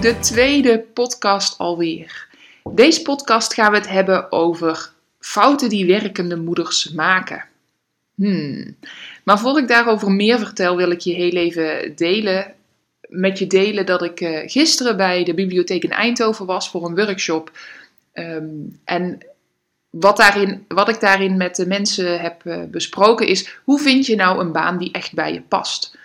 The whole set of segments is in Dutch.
De tweede podcast alweer. Deze podcast gaan we het hebben over fouten die werkende moeders maken. Hmm. Maar voor ik daarover meer vertel, wil ik je heel even delen, met je delen dat ik uh, gisteren bij de bibliotheek in Eindhoven was voor een workshop. Um, en wat, daarin, wat ik daarin met de mensen heb uh, besproken is, hoe vind je nou een baan die echt bij je past?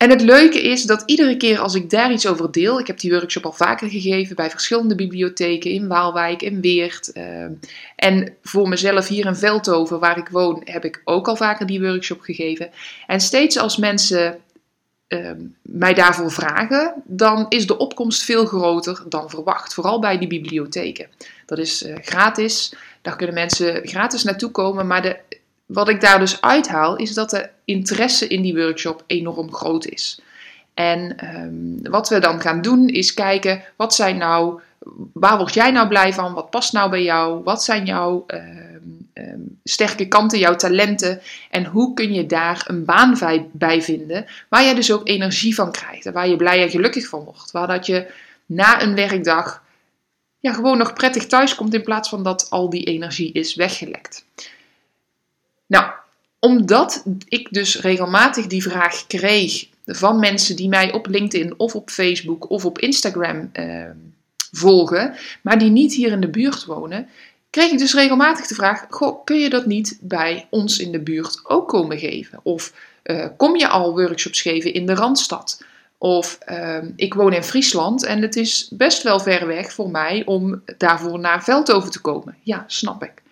En het leuke is dat iedere keer als ik daar iets over deel, ik heb die workshop al vaker gegeven bij verschillende bibliotheken in Waalwijk, in Weert. Uh, en voor mezelf hier in Veldhoven, waar ik woon, heb ik ook al vaker die workshop gegeven. En steeds als mensen uh, mij daarvoor vragen, dan is de opkomst veel groter dan verwacht. Vooral bij die bibliotheken. Dat is uh, gratis, daar kunnen mensen gratis naartoe komen, maar de wat ik daar dus uithaal, is dat de interesse in die workshop enorm groot is. En um, wat we dan gaan doen, is kijken wat zijn nou, waar word jij nou blij van? Wat past nou bij jou? Wat zijn jouw um, um, sterke kanten, jouw talenten? En hoe kun je daar een baan bij vinden, waar je dus ook energie van krijgt en waar je blij en gelukkig van wordt? Waar dat je na een werkdag ja, gewoon nog prettig thuis komt in plaats van dat al die energie is weggelekt. Nou, omdat ik dus regelmatig die vraag kreeg van mensen die mij op LinkedIn of op Facebook of op Instagram eh, volgen, maar die niet hier in de buurt wonen, kreeg ik dus regelmatig de vraag: Goh, kun je dat niet bij ons in de buurt ook komen geven? Of uh, kom je al workshops geven in de Randstad? Of uh, ik woon in Friesland en het is best wel ver weg voor mij om daarvoor naar Veldhoven te komen. Ja, snap ik.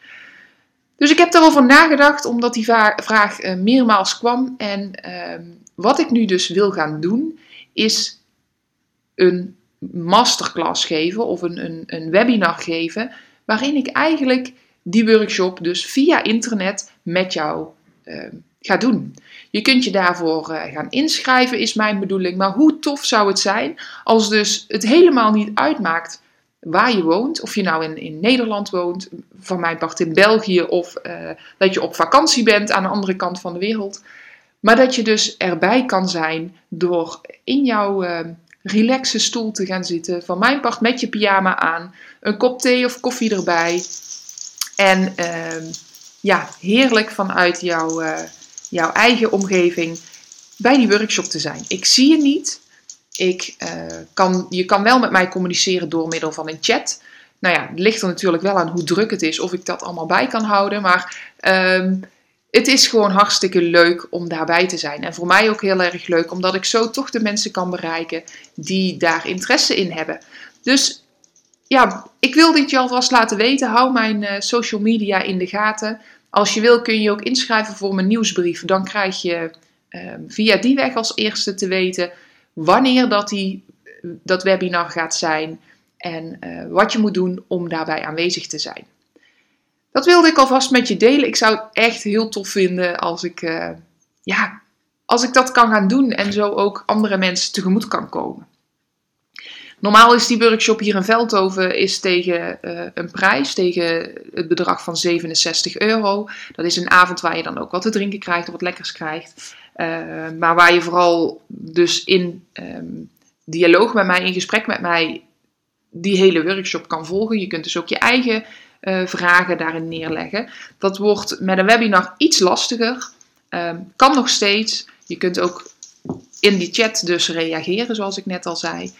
Dus ik heb daarover nagedacht, omdat die vraag uh, meermaals kwam. En uh, wat ik nu dus wil gaan doen, is een masterclass geven of een, een, een webinar geven, waarin ik eigenlijk die workshop dus via internet met jou uh, ga doen. Je kunt je daarvoor uh, gaan inschrijven, is mijn bedoeling. Maar hoe tof zou het zijn als dus het helemaal niet uitmaakt waar je woont. Of je nou in, in Nederland woont, van mijn part in België, of uh, dat je op vakantie bent aan de andere kant van de wereld. Maar dat je dus erbij kan zijn door in jouw uh, relaxe stoel te gaan zitten. Van mijn part met je pyjama aan, een kop thee of koffie erbij. En uh, ja, heerlijk vanuit jouw, uh, jouw eigen omgeving bij die workshop te zijn. Ik zie je niet. Ik, uh, kan, je kan wel met mij communiceren door middel van een chat. Nou ja, het ligt er natuurlijk wel aan hoe druk het is, of ik dat allemaal bij kan houden. Maar um, het is gewoon hartstikke leuk om daarbij te zijn. En voor mij ook heel erg leuk, omdat ik zo toch de mensen kan bereiken die daar interesse in hebben. Dus ja, ik wil dit je alvast laten weten. Hou mijn uh, social media in de gaten. Als je wil kun je ook inschrijven voor mijn nieuwsbrief. Dan krijg je uh, via die weg als eerste te weten wanneer dat, die, dat webinar gaat zijn en uh, wat je moet doen om daarbij aanwezig te zijn. Dat wilde ik alvast met je delen. Ik zou het echt heel tof vinden als ik, uh, ja, als ik dat kan gaan doen en zo ook andere mensen tegemoet kan komen. Normaal is die workshop hier in Veldhoven is tegen uh, een prijs, tegen het bedrag van 67 euro. Dat is een avond waar je dan ook wat te drinken krijgt wat lekkers krijgt. Uh, maar waar je vooral dus in um, dialoog met mij, in gesprek met mij, die hele workshop kan volgen. Je kunt dus ook je eigen uh, vragen daarin neerleggen. Dat wordt met een webinar iets lastiger. Um, kan nog steeds. Je kunt ook in die chat dus reageren, zoals ik net al zei.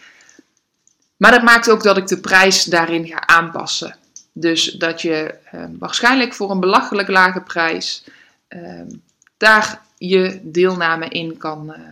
Maar dat maakt ook dat ik de prijs daarin ga aanpassen. Dus dat je uh, waarschijnlijk voor een belachelijk lage prijs daar je deelname in kan, uh,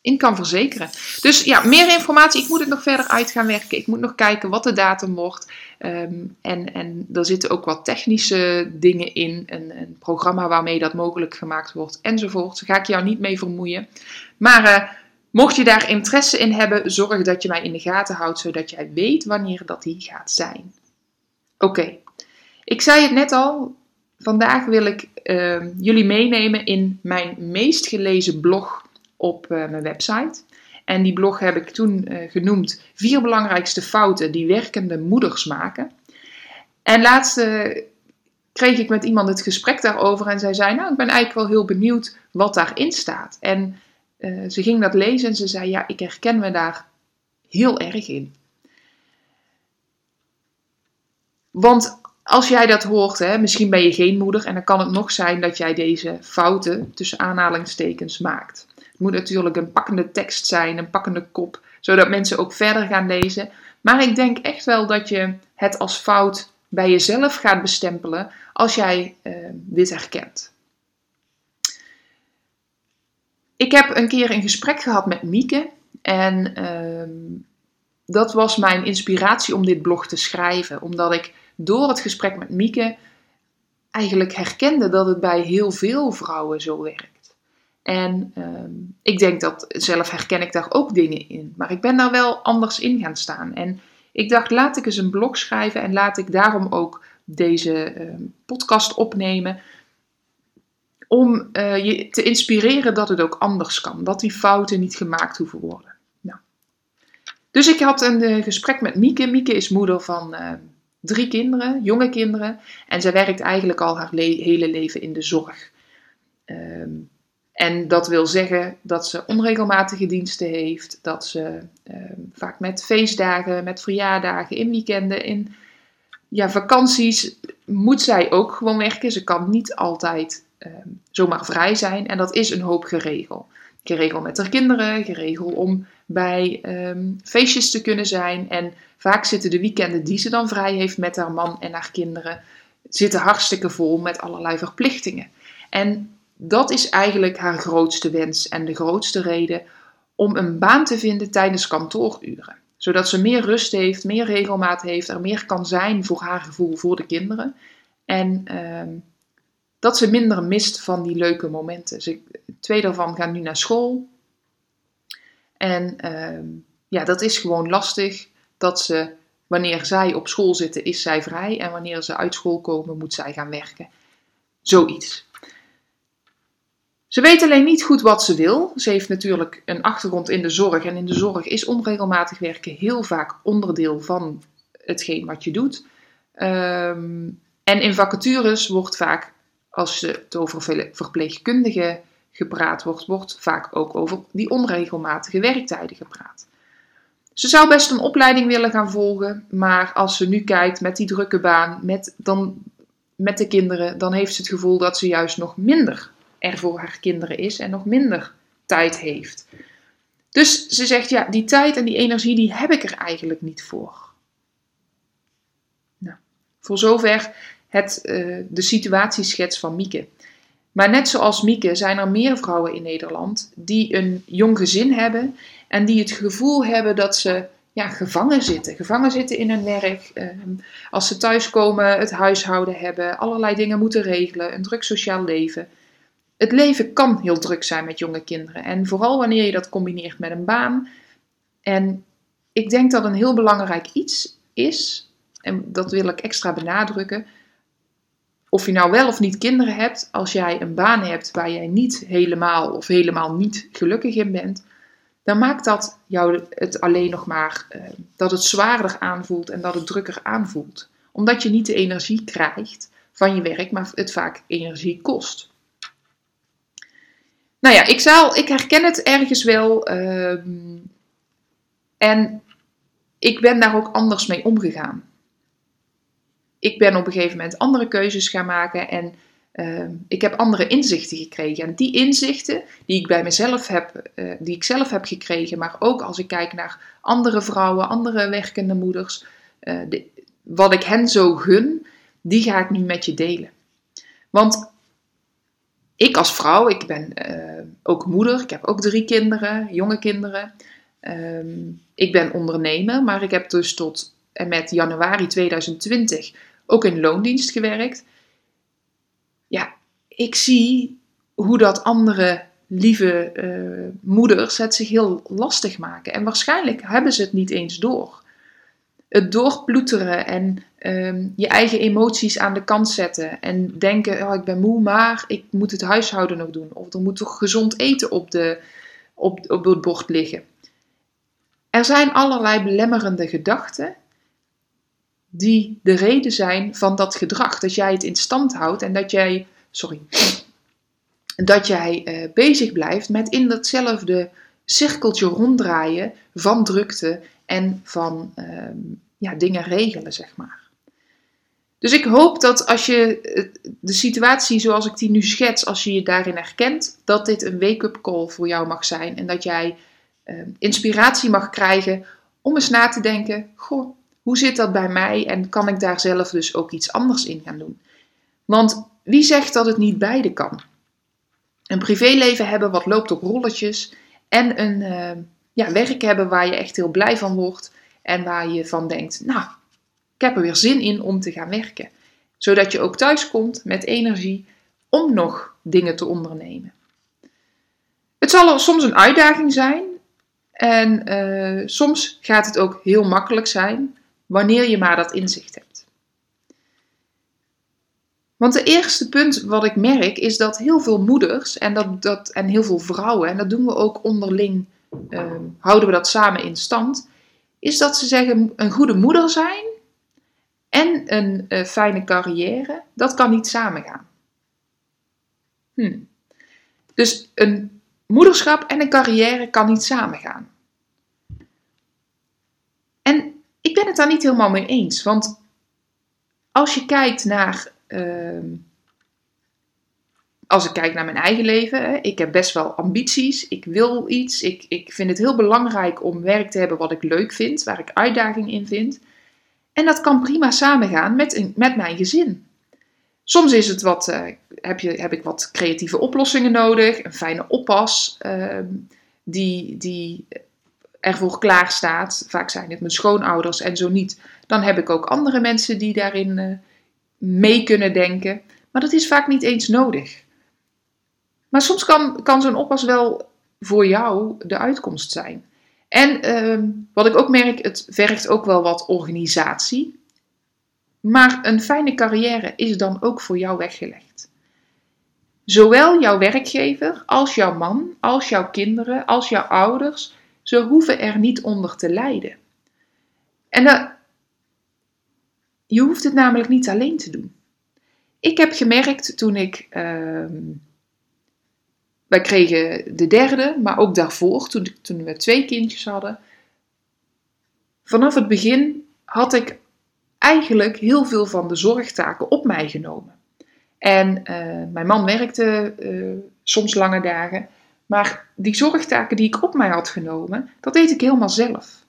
in kan verzekeren. Dus ja, meer informatie. Ik moet het nog verder uit gaan werken. Ik moet nog kijken wat de datum wordt. Ehm, en, en er zitten ook wat technische dingen in. Een, een, programma waarmee dat mogelijk gemaakt wordt enzovoort. Daar ga ik jou niet mee vermoeien. Maar uh, mocht je daar interesse in hebben, zorg dat je mij in de gaten houdt. Zodat jij weet wanneer dat die gaat zijn. Oké, ik zei het net al. Vandaag wil ik uh, jullie meenemen in mijn meest gelezen blog op uh, mijn website. En die blog heb ik toen uh, genoemd Vier belangrijkste fouten die werkende moeders maken. En laatst uh, kreeg ik met iemand het gesprek daarover en zij zei, nou ik ben eigenlijk wel heel benieuwd wat daarin staat. En ze ging dat lezen en ze zei, ja ik herken me daar heel erg in. Want als jij dat hoort, hè, misschien ben je geen moeder en dan kan het nog zijn dat jij deze fouten tussen aanhalingstekens maakt. Het moet natuurlijk een pakkende tekst zijn, een pakkende kop, zodat mensen ook verder gaan lezen. Maar ik denk echt wel dat je het als fout bij jezelf gaat bestempelen als jij uh, dit herkent. Ik heb een keer een gesprek gehad met Mieke en uh, dat was mijn inspiratie om dit blog te schrijven, omdat ik door het gesprek met Mieke eigenlijk herkende dat het bij heel veel vrouwen zo werkt. En uh, ik denk dat zelf herken ik daar ook dingen in, maar ik ben daar wel anders in gaan staan. En ik dacht, laat ik eens een blog schrijven en laat ik daarom ook deze uh, podcast opnemen. Om uh, je te inspireren dat het ook anders kan. Dat die fouten niet gemaakt hoeven worden. Nou. Dus ik had een uh, gesprek met Mieke. Mieke is moeder van ehm, drie kinderen, jonge kinderen. En zij werkt eigenlijk al haar le hele leven in de zorg. Um, en dat wil zeggen dat ze onregelmatige diensten heeft, dat ze um, vaak met feestdagen, met verjaardagen, in weekenden, in ja, vakanties moet zij ook gewoon werken. Ze kan niet altijd um, zomaar vrij zijn en dat is een hoop geregeld. Geregeld met haar kinderen, geregeld om bij um, feestjes te kunnen zijn. En vaak zitten de weekenden die ze dan vrij heeft met haar man en haar kinderen, zitten hartstikke vol met allerlei verplichtingen. En dat is eigenlijk haar grootste wens en de grootste reden om een baan te vinden tijdens kantooruren. Zodat ze meer rust heeft, meer regelmaat heeft, er meer kan zijn voor haar gevoel voor de kinderen. En uh, dat ze minder mist van die leuke momenten. Twee daarvan gaan nu naar school. En uh, ja, dat is gewoon lastig dat ze, wanneer zij op school zitten, is zij vrij. En wanneer ze uit school komen, moet zij gaan werken. Zoiets. Ze weet alleen niet goed wat ze wil. Ze heeft natuurlijk een achtergrond in de zorg. En in de zorg is onregelmatig werken heel vaak onderdeel van hetgeen wat je doet. Um, en in vacatures wordt vaak, als het over verpleegkundigen gepraat wordt, wordt vaak ook over die onregelmatige werktijden gepraat. Ze zou best een opleiding willen gaan volgen, maar als ze nu kijkt met die drukke baan, met, dan, met de kinderen, dan heeft ze het gevoel dat ze juist nog minder er voor haar kinderen is en nog minder tijd heeft. Dus ze zegt, ja, die tijd en die energie, die heb ik er eigenlijk niet voor. Nou, voor zover het, uh, de situatieschets van Mieke. Maar net zoals Mieke zijn er meer vrouwen in Nederland die een jong gezin hebben en die het gevoel hebben dat ze ja, gevangen zitten. Gevangen zitten in hun werk. Uh, als ze thuiskomen, het huishouden hebben, allerlei dingen moeten regelen, een druk sociaal leven het leven kan heel druk zijn met jonge kinderen. En vooral wanneer je dat combineert met een baan. En ik denk dat een heel belangrijk iets is, en dat wil ik extra benadrukken. Of je nou wel of niet kinderen hebt, als jij een baan hebt waar jij niet helemaal of helemaal niet gelukkig in bent, dan maakt dat jou het alleen nog maar uh, dat het zwaarder aanvoelt en dat het drukker aanvoelt. Omdat je niet de energie krijgt van je werk, maar het vaak energie kost. Nou ja, ik, zal, ik herken het ergens wel. Uh, en ik ben daar ook anders mee omgegaan. Ik ben op een gegeven moment andere keuzes gaan maken en uh, ik heb andere inzichten gekregen. En die inzichten die ik bij mezelf heb, uh, die ik zelf heb gekregen, maar ook als ik kijk naar andere vrouwen, andere werkende moeders, eh, de, wat ik hen zo gun, die ga ik nu met je delen. Want ik als vrouw, ik ben uh, ook moeder, ik heb ook drie kinderen, jonge kinderen. Um, ik ben ondernemer, maar ik heb dus tot en met januari 2020 ook in loondienst gewerkt. Ja, ik zie hoe dat andere lieve uh, moeders het zich heel lastig maken. En waarschijnlijk hebben ze het niet eens door. Het doorploeteren en um, je eigen emoties aan de kant zetten. En denken, oh, ik ben moe, maar ik moet het huishouden nog doen. Of er moet toch gezond eten op, de, op, op het bord liggen. Er zijn allerlei belemmerende gedachten die de reden zijn van dat gedrag. Dat jij het in stand houdt en dat jij, sorry, dat jij uh, bezig blijft met in datzelfde cirkeltje ronddraaien van drukte en van uh, ja, dingen regelen, zeg maar. Dus ik hoop dat als je eh, de situatie zoals ik die nu schets, als je je daarin herkent, dat dit een wake-up call voor jou mag zijn en dat jij uh, inspiratie mag krijgen om eens na te denken: goh, hoe zit dat bij mij en kan ik daar zelf dus ook iets anders in gaan doen? Want wie zegt dat het niet beide kan? Een privéleven hebben wat loopt op rolletjes en een uh, ja, werk hebben waar je echt heel blij van wordt en waar je van denkt: nou, ik heb er weer zin in om te gaan werken. Zodat je ook thuis komt met energie om nog dingen te ondernemen. Het zal soms een uitdaging zijn en uh, soms gaat het ook heel makkelijk zijn wanneer je maar dat inzicht hebt. Want het eerste punt wat ik merk is dat heel veel moeders en, dat, dat, en heel veel vrouwen, en dat doen we ook onderling, uh, houden we dat samen in stand, is dat ze zeggen een goede moeder zijn en een uh, fijne carrière, dat kan niet samengaan. Hm. Dus een moederschap en een carrière kan niet samengaan. En ik ben het daar niet helemaal mee eens, want als je kijkt naar, uh, als ik kijk naar mijn eigen leven, hè, ik heb best wel ambities, ik wil iets, ik, ik vind het heel belangrijk om werk te hebben wat ik leuk vind, waar ik uitdaging in vind. En dat kan prima samengaan met, met mijn gezin. Soms is het wat, uh, heb, je, heb ik wat creatieve oplossingen nodig, een fijne oppas uh, die, die ervoor klaar staat. Vaak zijn het mijn schoonouders en zo niet. Dan heb ik ook andere mensen die daarin uh, mee kunnen denken. Maar dat is vaak niet eens nodig. Maar soms kan, kan zo'n oppas wel voor jou de uitkomst zijn. En ehm, wat ik ook merk, het vergt ook wel wat organisatie. Maar een fijne carrière is dan ook voor jou weggelegd. Zowel jouw werkgever als jouw man, als jouw kinderen, als jouw ouders, ze hoeven er niet onder te lijden. En je hoeft het namelijk niet alleen te doen. Ik heb gemerkt toen ik uh, wij kregen de derde, maar ook daarvoor, toen, toen we twee kindjes hadden. Vanaf het begin had ik eigenlijk heel veel van de zorgtaken op mij genomen. En uh, mijn man werkte uh, soms lange dagen. Maar die zorgtaken die ik op mij had genomen, dat deed ik helemaal zelf.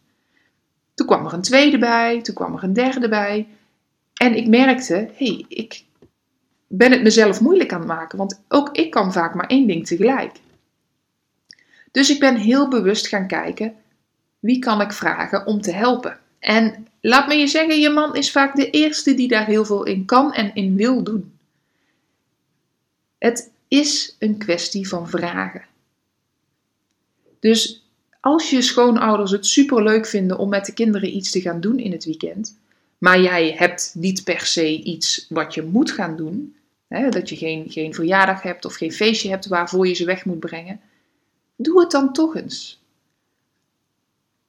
Toen kwam er een tweede bij, toen kwam er een derde bij. En ik merkte, hé, hey, ik, ben het mezelf moeilijk aan het maken, want ook ik kan vaak maar één ding tegelijk. Dus ik ben heel bewust gaan kijken, wie kan ik vragen om te helpen? En laat me je zeggen, je man is vaak de eerste die daar heel veel in kan en in wil doen. Het is een kwestie van vragen. Dus als je schoonouders het superleuk vinden om met de kinderen iets te gaan doen in het weekend, maar jij hebt niet per se iets wat je moet gaan doen, hè, dat je geen, geen verjaardag hebt of geen feestje hebt waarvoor je ze weg moet brengen, doe het dan toch eens.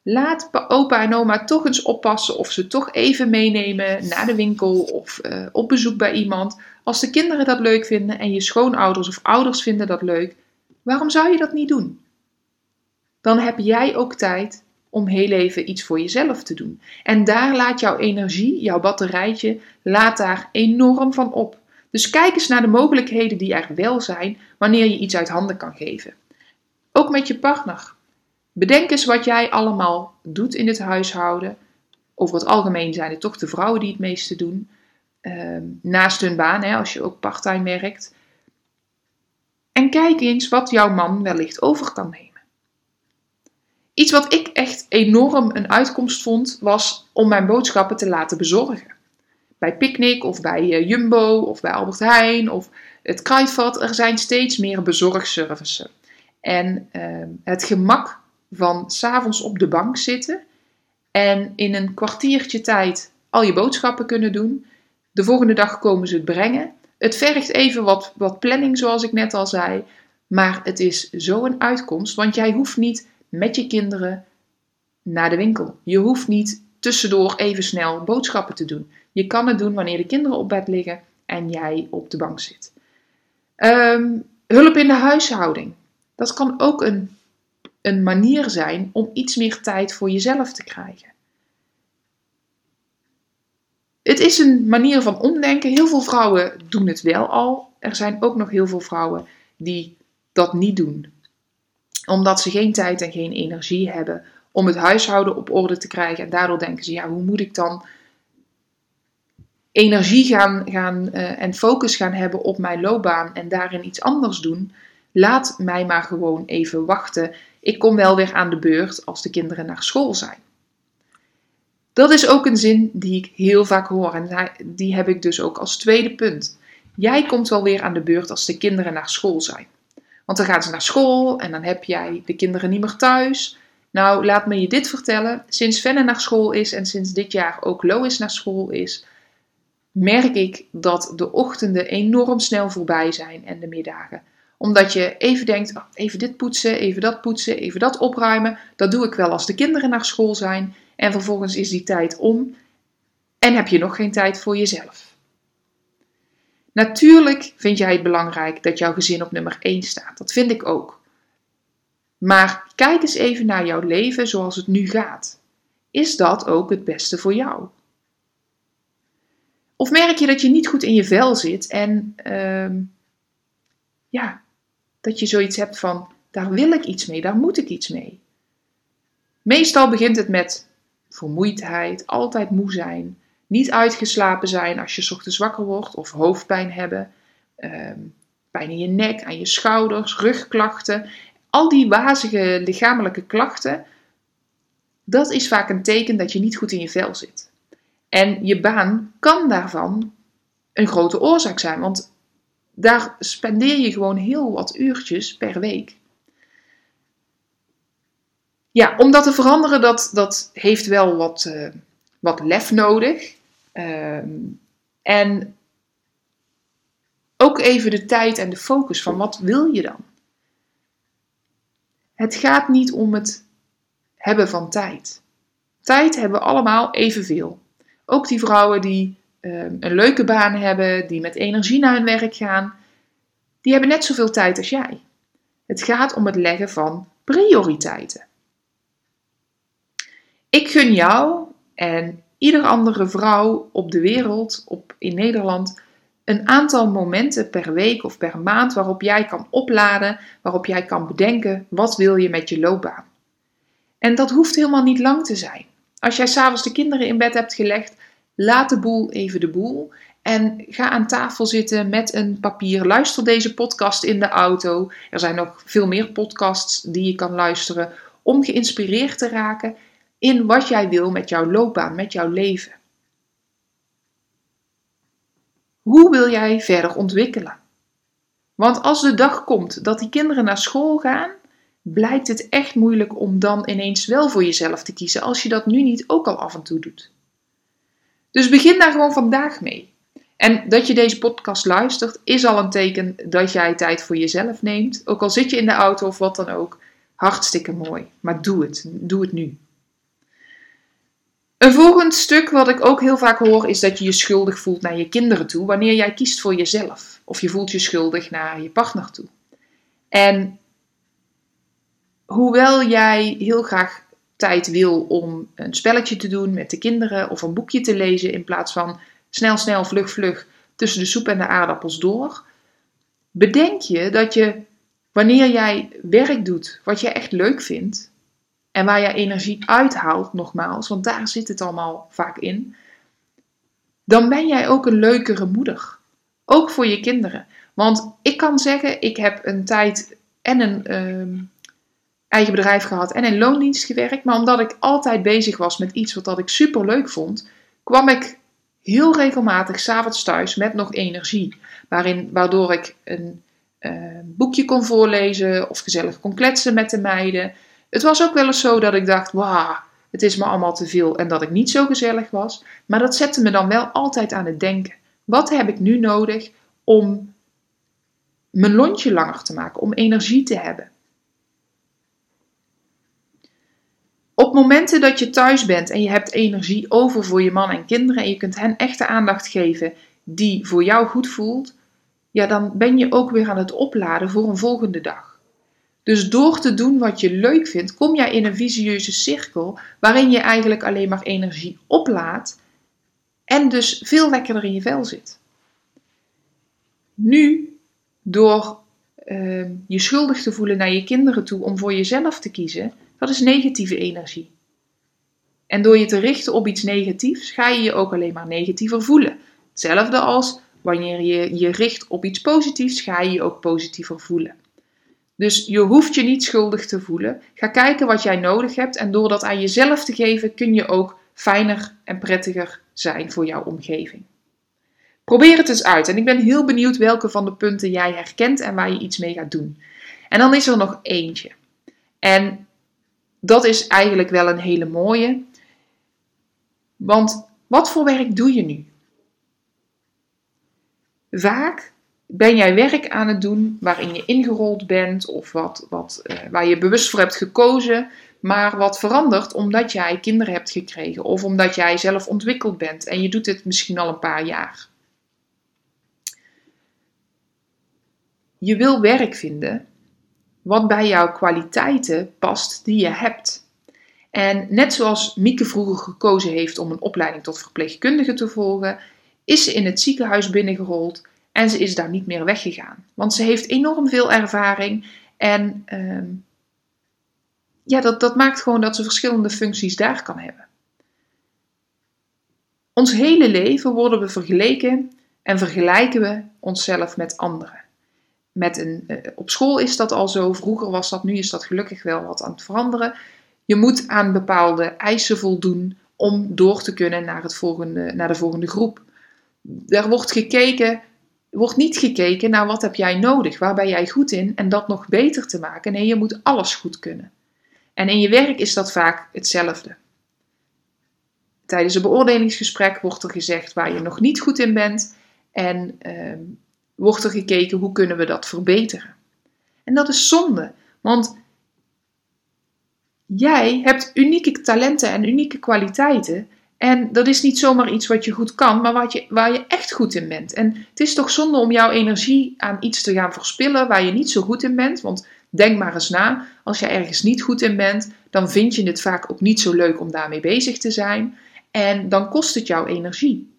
Laat opa en oma toch eens oppassen of ze toch even meenemen naar de winkel of uh, op bezoek bij iemand. Als de kinderen dat leuk vinden en je schoonouders of ouders vinden dat leuk, waarom zou je dat niet doen? Dan heb jij ook tijd om heel even iets voor jezelf te doen. En daar laat jouw energie, jouw batterijtje, laat daar enorm van op. Dus kijk eens naar de mogelijkheden die er wel zijn wanneer je iets uit handen kan geven. Ook met je partner. Bedenk eens wat jij allemaal doet in het huishouden. Over het algemeen zijn het toch de vrouwen die het meeste doen. Uh, naast hun baan, hè, als je ook parttime werkt. En kijk eens wat jouw man wellicht over kan nemen. Iets wat ik echt enorm een uitkomst vond, was om mijn boodschappen te laten bezorgen. Bij Picnic of bij eh, Jumbo of bij Albert Heijn of het Kruidvat, er zijn steeds meer bezorgservices. En uh, het gemak van s'avonds op de bank zitten en in een kwartiertje tijd al je boodschappen kunnen doen. De volgende dag komen ze het brengen. Het vergt even wat, wat planning, zoals ik net al zei. Maar het is zo'n uitkomst, want jij hoeft niet met je kinderen naar de winkel. Je hoeft niet tussendoor even snel boodschappen te doen. Je kan het doen wanneer de kinderen op bed liggen en jij op de bank zit. Ehm, hulp in de huishouding. Dat kan ook een, een manier zijn om iets meer tijd voor jezelf te krijgen. Het is een manier van omdenken. Heel veel vrouwen doen het wel al. Er zijn ook nog heel veel vrouwen die dat niet doen. Omdat ze geen tijd en geen energie hebben om het huishouden op orde te krijgen. En daardoor denken ze, ja, hoe moet ik dan energie gaan, gaan uh, en focus gaan hebben op mijn loopbaan en daarin iets anders doen? Laat mij maar gewoon even wachten. Ik kom wel weer aan de beurt als de kinderen naar school zijn. Dat is ook een zin die ik heel vaak hoor en die heb ik dus ook als tweede punt. Jij komt wel weer aan de beurt als de kinderen naar school zijn. Want dan gaan ze naar school en dan heb jij de kinderen niet meer thuis. Nou, laat me je dit vertellen. Sinds Fenne naar school is en sinds dit jaar ook Lois naar school is, merk ik dat de ochtenden enorm snel voorbij zijn en de middagen. Omdat je even denkt, oh, even dit poetsen, even dat poetsen, even dat opruimen. Dat doe ik wel als de kinderen naar school zijn. En vervolgens is die tijd om en heb je nog geen tijd voor jezelf. Natuurlijk vind jij het belangrijk dat jouw gezin op nummer 1 staat. Dat vind ik ook. Maar kijk eens even naar jouw leven zoals het nu gaat. Is dat ook het beste voor jou? Of merk je dat je niet goed in je vel zit en uh, ja, dat je zoiets hebt van, daar wil ik iets mee, daar moet ik iets mee. Meestal begint het met vermoeidheid, altijd moe zijn, niet uitgeslapen zijn als je ochtends wakker wordt of hoofdpijn hebben, ehm, pijn in je nek, aan je schouders, rugklachten. Al die wazige lichamelijke klachten, dat is vaak een teken dat je niet goed in je vel zit. En je baan kan daarvan een grote oorzaak zijn, want daar spendeer je gewoon heel wat uurtjes per week. Ja, om dat te veranderen, dat, dat heeft wel wat, uh, wat lef nodig. Ehm, en ook even de tijd en de focus van wat wil je dan? Het gaat niet om het hebben van tijd. Tijd hebben we allemaal evenveel. Ook die vrouwen die ehm, een leuke baan hebben, die met energie naar hun werk gaan, die hebben net zoveel tijd als jij. Het gaat om het leggen van prioriteiten. Ik gun jou en ieder andere vrouw op de wereld, op, in Nederland, een aantal momenten per week of per maand waarop jij kan opladen, waarop jij kan bedenken wat wil je met je loopbaan. En dat hoeft helemaal niet lang te zijn. Als jij s'avonds de kinderen in bed hebt gelegd, laat de boel even de boel en ga aan tafel zitten met een papier. Luister deze podcast in de auto. Er zijn nog veel meer podcasts die je kan luisteren om geïnspireerd te raken in wat jij wil met jouw loopbaan, met jouw leven. Hoe wil jij verder ontwikkelen? Want als de dag komt dat die kinderen naar school gaan, blijkt het echt moeilijk om dan ineens wel voor jezelf te kiezen als je dat nu niet ook al af en toe doet. Dus begin daar gewoon vandaag mee. En dat je deze podcast luistert, is al een teken dat jij tijd voor jezelf neemt. Ook al zit je in de auto of wat dan ook. Hartstikke mooi. Maar doe het. Doe het nu. Een volgend stuk wat ik ook heel vaak hoor is dat je je schuldig voelt naar je kinderen toe wanneer jij kiest voor jezelf. Of je voelt je schuldig naar je partner toe. En hoewel jij heel graag tijd wil om een spelletje te doen met de kinderen of een boekje te lezen in plaats van snel, snel, vlug, vlug tussen de soep en de aardappels door, bedenk je dat je wanneer jij werk doet wat je echt leuk vindt, en waar je energie uithaalt, nogmaals, want daar zit het allemaal vaak in, dan ben jij ook een leukere moeder. Ook voor je kinderen. Want ik kan zeggen, ik heb een tijd en een ehm, eigen bedrijf gehad en in loondienst gewerkt. Maar omdat ik altijd bezig was met iets wat dat ik super leuk vond, kwam ik heel regelmatig s'avonds thuis met nog energie. Waarin, waardoor ik een uh, boekje kon voorlezen of gezellig kon kletsen met de meiden. Het was ook wel eens zo dat ik dacht, wauw, het is me allemaal te veel en dat ik niet zo gezellig was. Maar dat zette me dan wel altijd aan het denken. Wat heb ik nu nodig om mijn lontje langer te maken, om energie te hebben? Op momenten dat je thuis bent en je hebt energie over voor je man en kinderen en je kunt hen echte aandacht geven die voor jou goed voelt, ja, dan ben je ook weer aan het opladen voor een volgende dag. Dus door te doen wat je leuk vindt, kom jij in een visieuze cirkel waarin je eigenlijk alleen maar energie oplaadt en dus veel lekkerder in je vel zit. Nu, door uh, je schuldig te voelen naar je kinderen toe om voor jezelf te kiezen, dat is negatieve energie. En door je te richten op iets negatiefs, ga je je ook alleen maar negatiever voelen. Hetzelfde als wanneer je je richt op iets positiefs, ga je je ook positiever voelen. Dus je hoeft je niet schuldig te voelen. Ga kijken wat jij nodig hebt en door dat aan jezelf te geven, kun je ook fijner en prettiger zijn voor jouw omgeving. Probeer het eens uit en ik ben heel benieuwd welke van de punten jij herkent en waar je iets mee gaat doen. En dan is er nog eentje. En dat is eigenlijk wel een hele mooie. Want wat voor werk doe je nu? Vaak ben jij werk aan het doen waarin je ingerold bent of wat, wat, uh, waar je bewust voor hebt gekozen, maar wat verandert omdat jij kinderen hebt gekregen of omdat jij zelf ontwikkeld bent en je doet dit misschien al een paar jaar. Je wil werk vinden wat bij jouw kwaliteiten past die je hebt. En net zoals Mieke vroeger gekozen heeft om een opleiding tot verpleegkundige te volgen, is ze in het ziekenhuis binnengerold en ze is daar niet meer weggegaan. Want ze heeft enorm veel ervaring en uh, ja, dat, dat maakt gewoon dat ze verschillende functies daar kan hebben. Ons hele leven worden we vergeleken en vergelijken we onszelf met anderen. Met een, uh, op school is dat al zo, vroeger was dat, nu is dat gelukkig wel wat aan het veranderen. Je moet aan bepaalde eisen voldoen om door te kunnen naar, het volgende, naar de volgende groep. Er wordt gekeken, wordt niet gekeken naar wat heb jij nodig, waar ben jij goed in en dat nog beter te maken. Nee, je moet alles goed kunnen. En in je werk is dat vaak hetzelfde. Tijdens een beoordelingsgesprek wordt er gezegd waar je nog niet goed in bent en uh, wordt er gekeken hoe kunnen we dat verbeteren. En dat is zonde, want jij hebt unieke talenten en unieke kwaliteiten. En dat is niet zomaar iets wat je goed kan, maar wat je, waar je echt goed in bent. En het is toch zonde om jouw energie aan iets te gaan verspillen waar je niet zo goed in bent. Want denk maar eens na, als je ergens niet goed in bent, dan vind je het vaak ook niet zo leuk om daarmee bezig te zijn. En dan kost het jouw energie.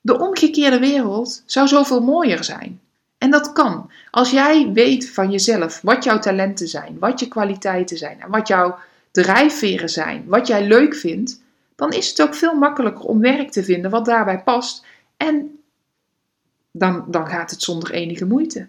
De omgekeerde wereld zou zoveel mooier zijn. En dat kan. Als jij weet van jezelf wat jouw talenten zijn, wat je kwaliteiten zijn en wat jouw drijfveren zijn, wat jij leuk vindt, dan is het ook veel makkelijker om werk te vinden wat daarbij past. En dan, dan gaat het zonder enige moeite.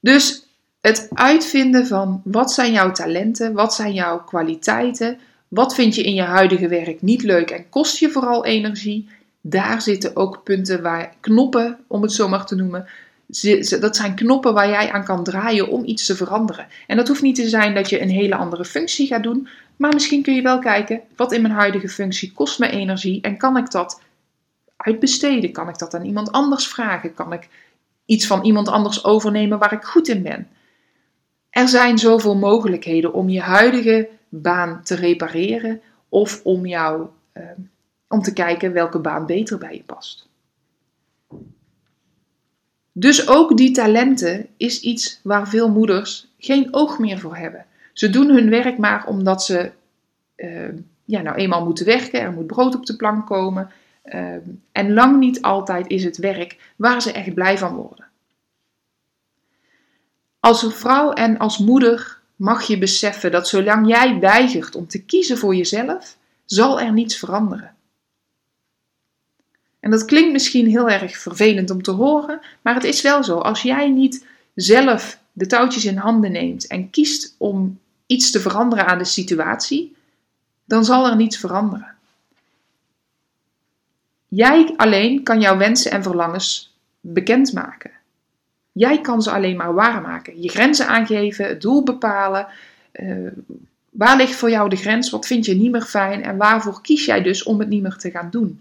Dus het uitvinden van wat zijn jouw talenten, wat zijn jouw kwaliteiten, wat vind je in je huidige werk niet leuk en kost je vooral energie daar zitten ook punten waar knoppen, om het zo maar te noemen, dat zijn knoppen waar jij aan kan draaien om iets te veranderen. En dat hoeft niet te zijn dat je een hele andere functie gaat doen, maar misschien kun je wel kijken wat in mijn huidige functie kost me energie en kan ik dat uitbesteden? Kan ik dat aan iemand anders vragen? Kan ik iets van iemand anders overnemen waar ik goed in ben? Er zijn zoveel mogelijkheden om je huidige baan te repareren of om jouw uh, om te kijken welke baan beter bij je past. Dus ook die talenten is iets waar veel moeders geen oog meer voor hebben. Ze doen hun werk maar omdat ze uh, ja, nou eenmaal moeten werken, er moet brood op de plank komen. Uh, en lang niet altijd is het werk waar ze echt blij van worden. Als een vrouw en als moeder mag je beseffen dat zolang jij weigert om te kiezen voor jezelf, zal er niets veranderen. En dat klinkt misschien heel erg vervelend om te horen, maar het is wel zo. Als jij niet zelf de touwtjes in handen neemt en kiest om iets te veranderen aan de situatie, dan zal er niets veranderen. Jij alleen kan jouw wensen en verlangens bekendmaken. Jij kan ze alleen maar waarmaken. Je grenzen aangeven, het doel bepalen. Uh, waar ligt voor jou de grens? Wat vind je niet meer fijn? En waarvoor kies jij dus om het niet meer te gaan doen?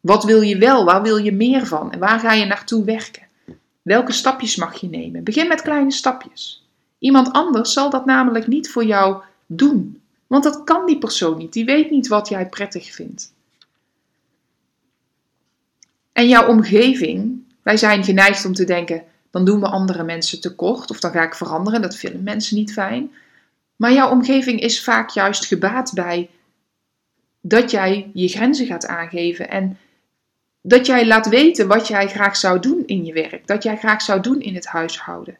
Wat wil je wel? Waar wil je meer van? En waar ga je naartoe werken? Welke stapjes mag je nemen? Begin met kleine stapjes. Iemand anders zal dat namelijk niet voor jou doen. Want dat kan die persoon niet. Die weet niet wat jij prettig vindt. En jouw omgeving, wij zijn geneigd om te denken: dan doen we andere mensen tekort of dan ga ik veranderen. Dat vinden mensen niet fijn. Maar jouw omgeving is vaak juist gebaat bij dat jij je grenzen gaat aangeven en dat jij laat weten wat jij graag zou doen in je werk, dat jij graag zou doen in het huishouden.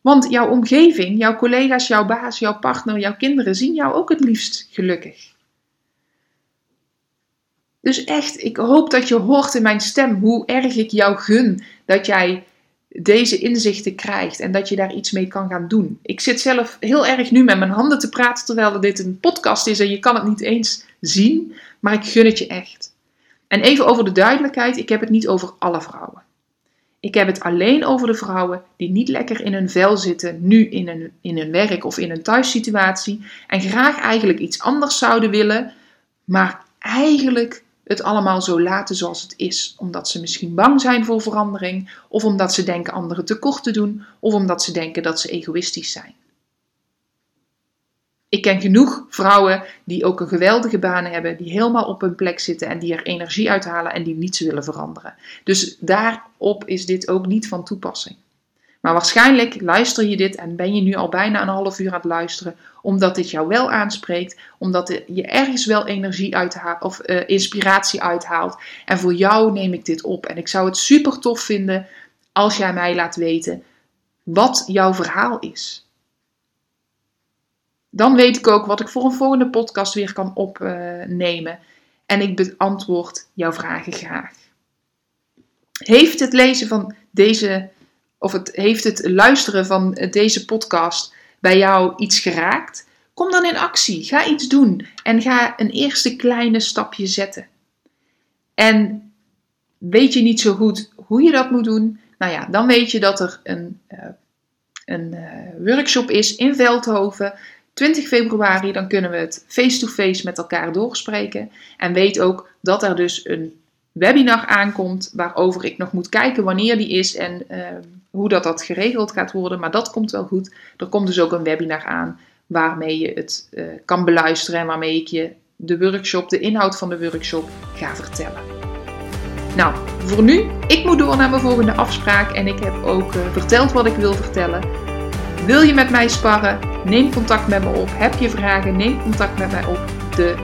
Want jouw omgeving, jouw collega's, jouw baas, jouw partner, jouw kinderen zien jou ook het liefst gelukkig. Dus echt, ik hoop dat je hoort in mijn stem hoe erg ik jou gun dat jij deze inzichten krijgt en dat je daar iets mee kan gaan doen. Ik zit zelf heel erg nu met mijn handen te praten terwijl dit een podcast is en je kan het niet eens zien, maar ik gun het je echt. En even over de duidelijkheid, ik heb het niet over alle vrouwen. Ik heb het alleen over de vrouwen die niet lekker in hun vel zitten, nu in een, in een werk of in een thuissituatie, en graag eigenlijk iets anders zouden willen, maar eigenlijk het allemaal zo laten zoals het is, omdat ze misschien bang zijn voor verandering, of omdat ze denken anderen tekort te doen, of omdat ze denken dat ze egoïstisch zijn. Ik ken genoeg vrouwen die ook een geweldige baan hebben, die helemaal op hun plek zitten en die er energie uithalen en die niets willen veranderen. Dus daarop is dit ook niet van toepassing. Maar waarschijnlijk luister je dit en ben je nu al bijna een half uur aan het luisteren, omdat dit jou wel aanspreekt, omdat je ergens wel energie uithaalt of uh, inspiratie uithaalt. En voor jou neem ik dit op. En ik zou het super tof vinden als jij mij laat weten wat jouw verhaal is. Dan weet ik ook wat ik voor een volgende podcast weer kan opnemen. En ik beantwoord jouw vragen graag. Heeft het lezen van deze of het, heeft het luisteren van deze podcast bij jou iets geraakt? Kom dan in actie. Ga iets doen en ga een eerste kleine stapje zetten. En weet je niet zo goed hoe je dat moet doen? Nou ja, dan weet je dat er een, uh, een uh, workshop is in Veldhoven. 20 februari, dan kunnen we het face-to-face -face met elkaar doorspreken. En weet ook dat er dus een webinar aankomt, waarover ik nog moet kijken wanneer die is en uh, hoe dat, dat geregeld gaat worden. Maar dat komt wel goed. Er komt dus ook een webinar aan waarmee je het uh, kan beluisteren en waarmee ik je de workshop, de inhoud van de workshop ga vertellen. Nou, voor nu, ik moet door naar mijn volgende afspraak en ik heb ook uh, verteld wat ik wil vertellen. Wil je met mij sparren? Neem contact met me op. Heb je vragen? Neem contact met mij op. De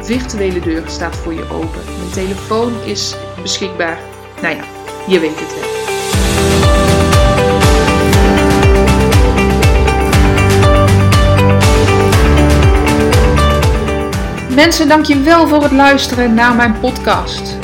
virtuele deur staat voor je open. Mijn telefoon is beschikbaar. Nou ja, je weet het wel. Mensen, dank je wel voor het luisteren naar mijn podcast.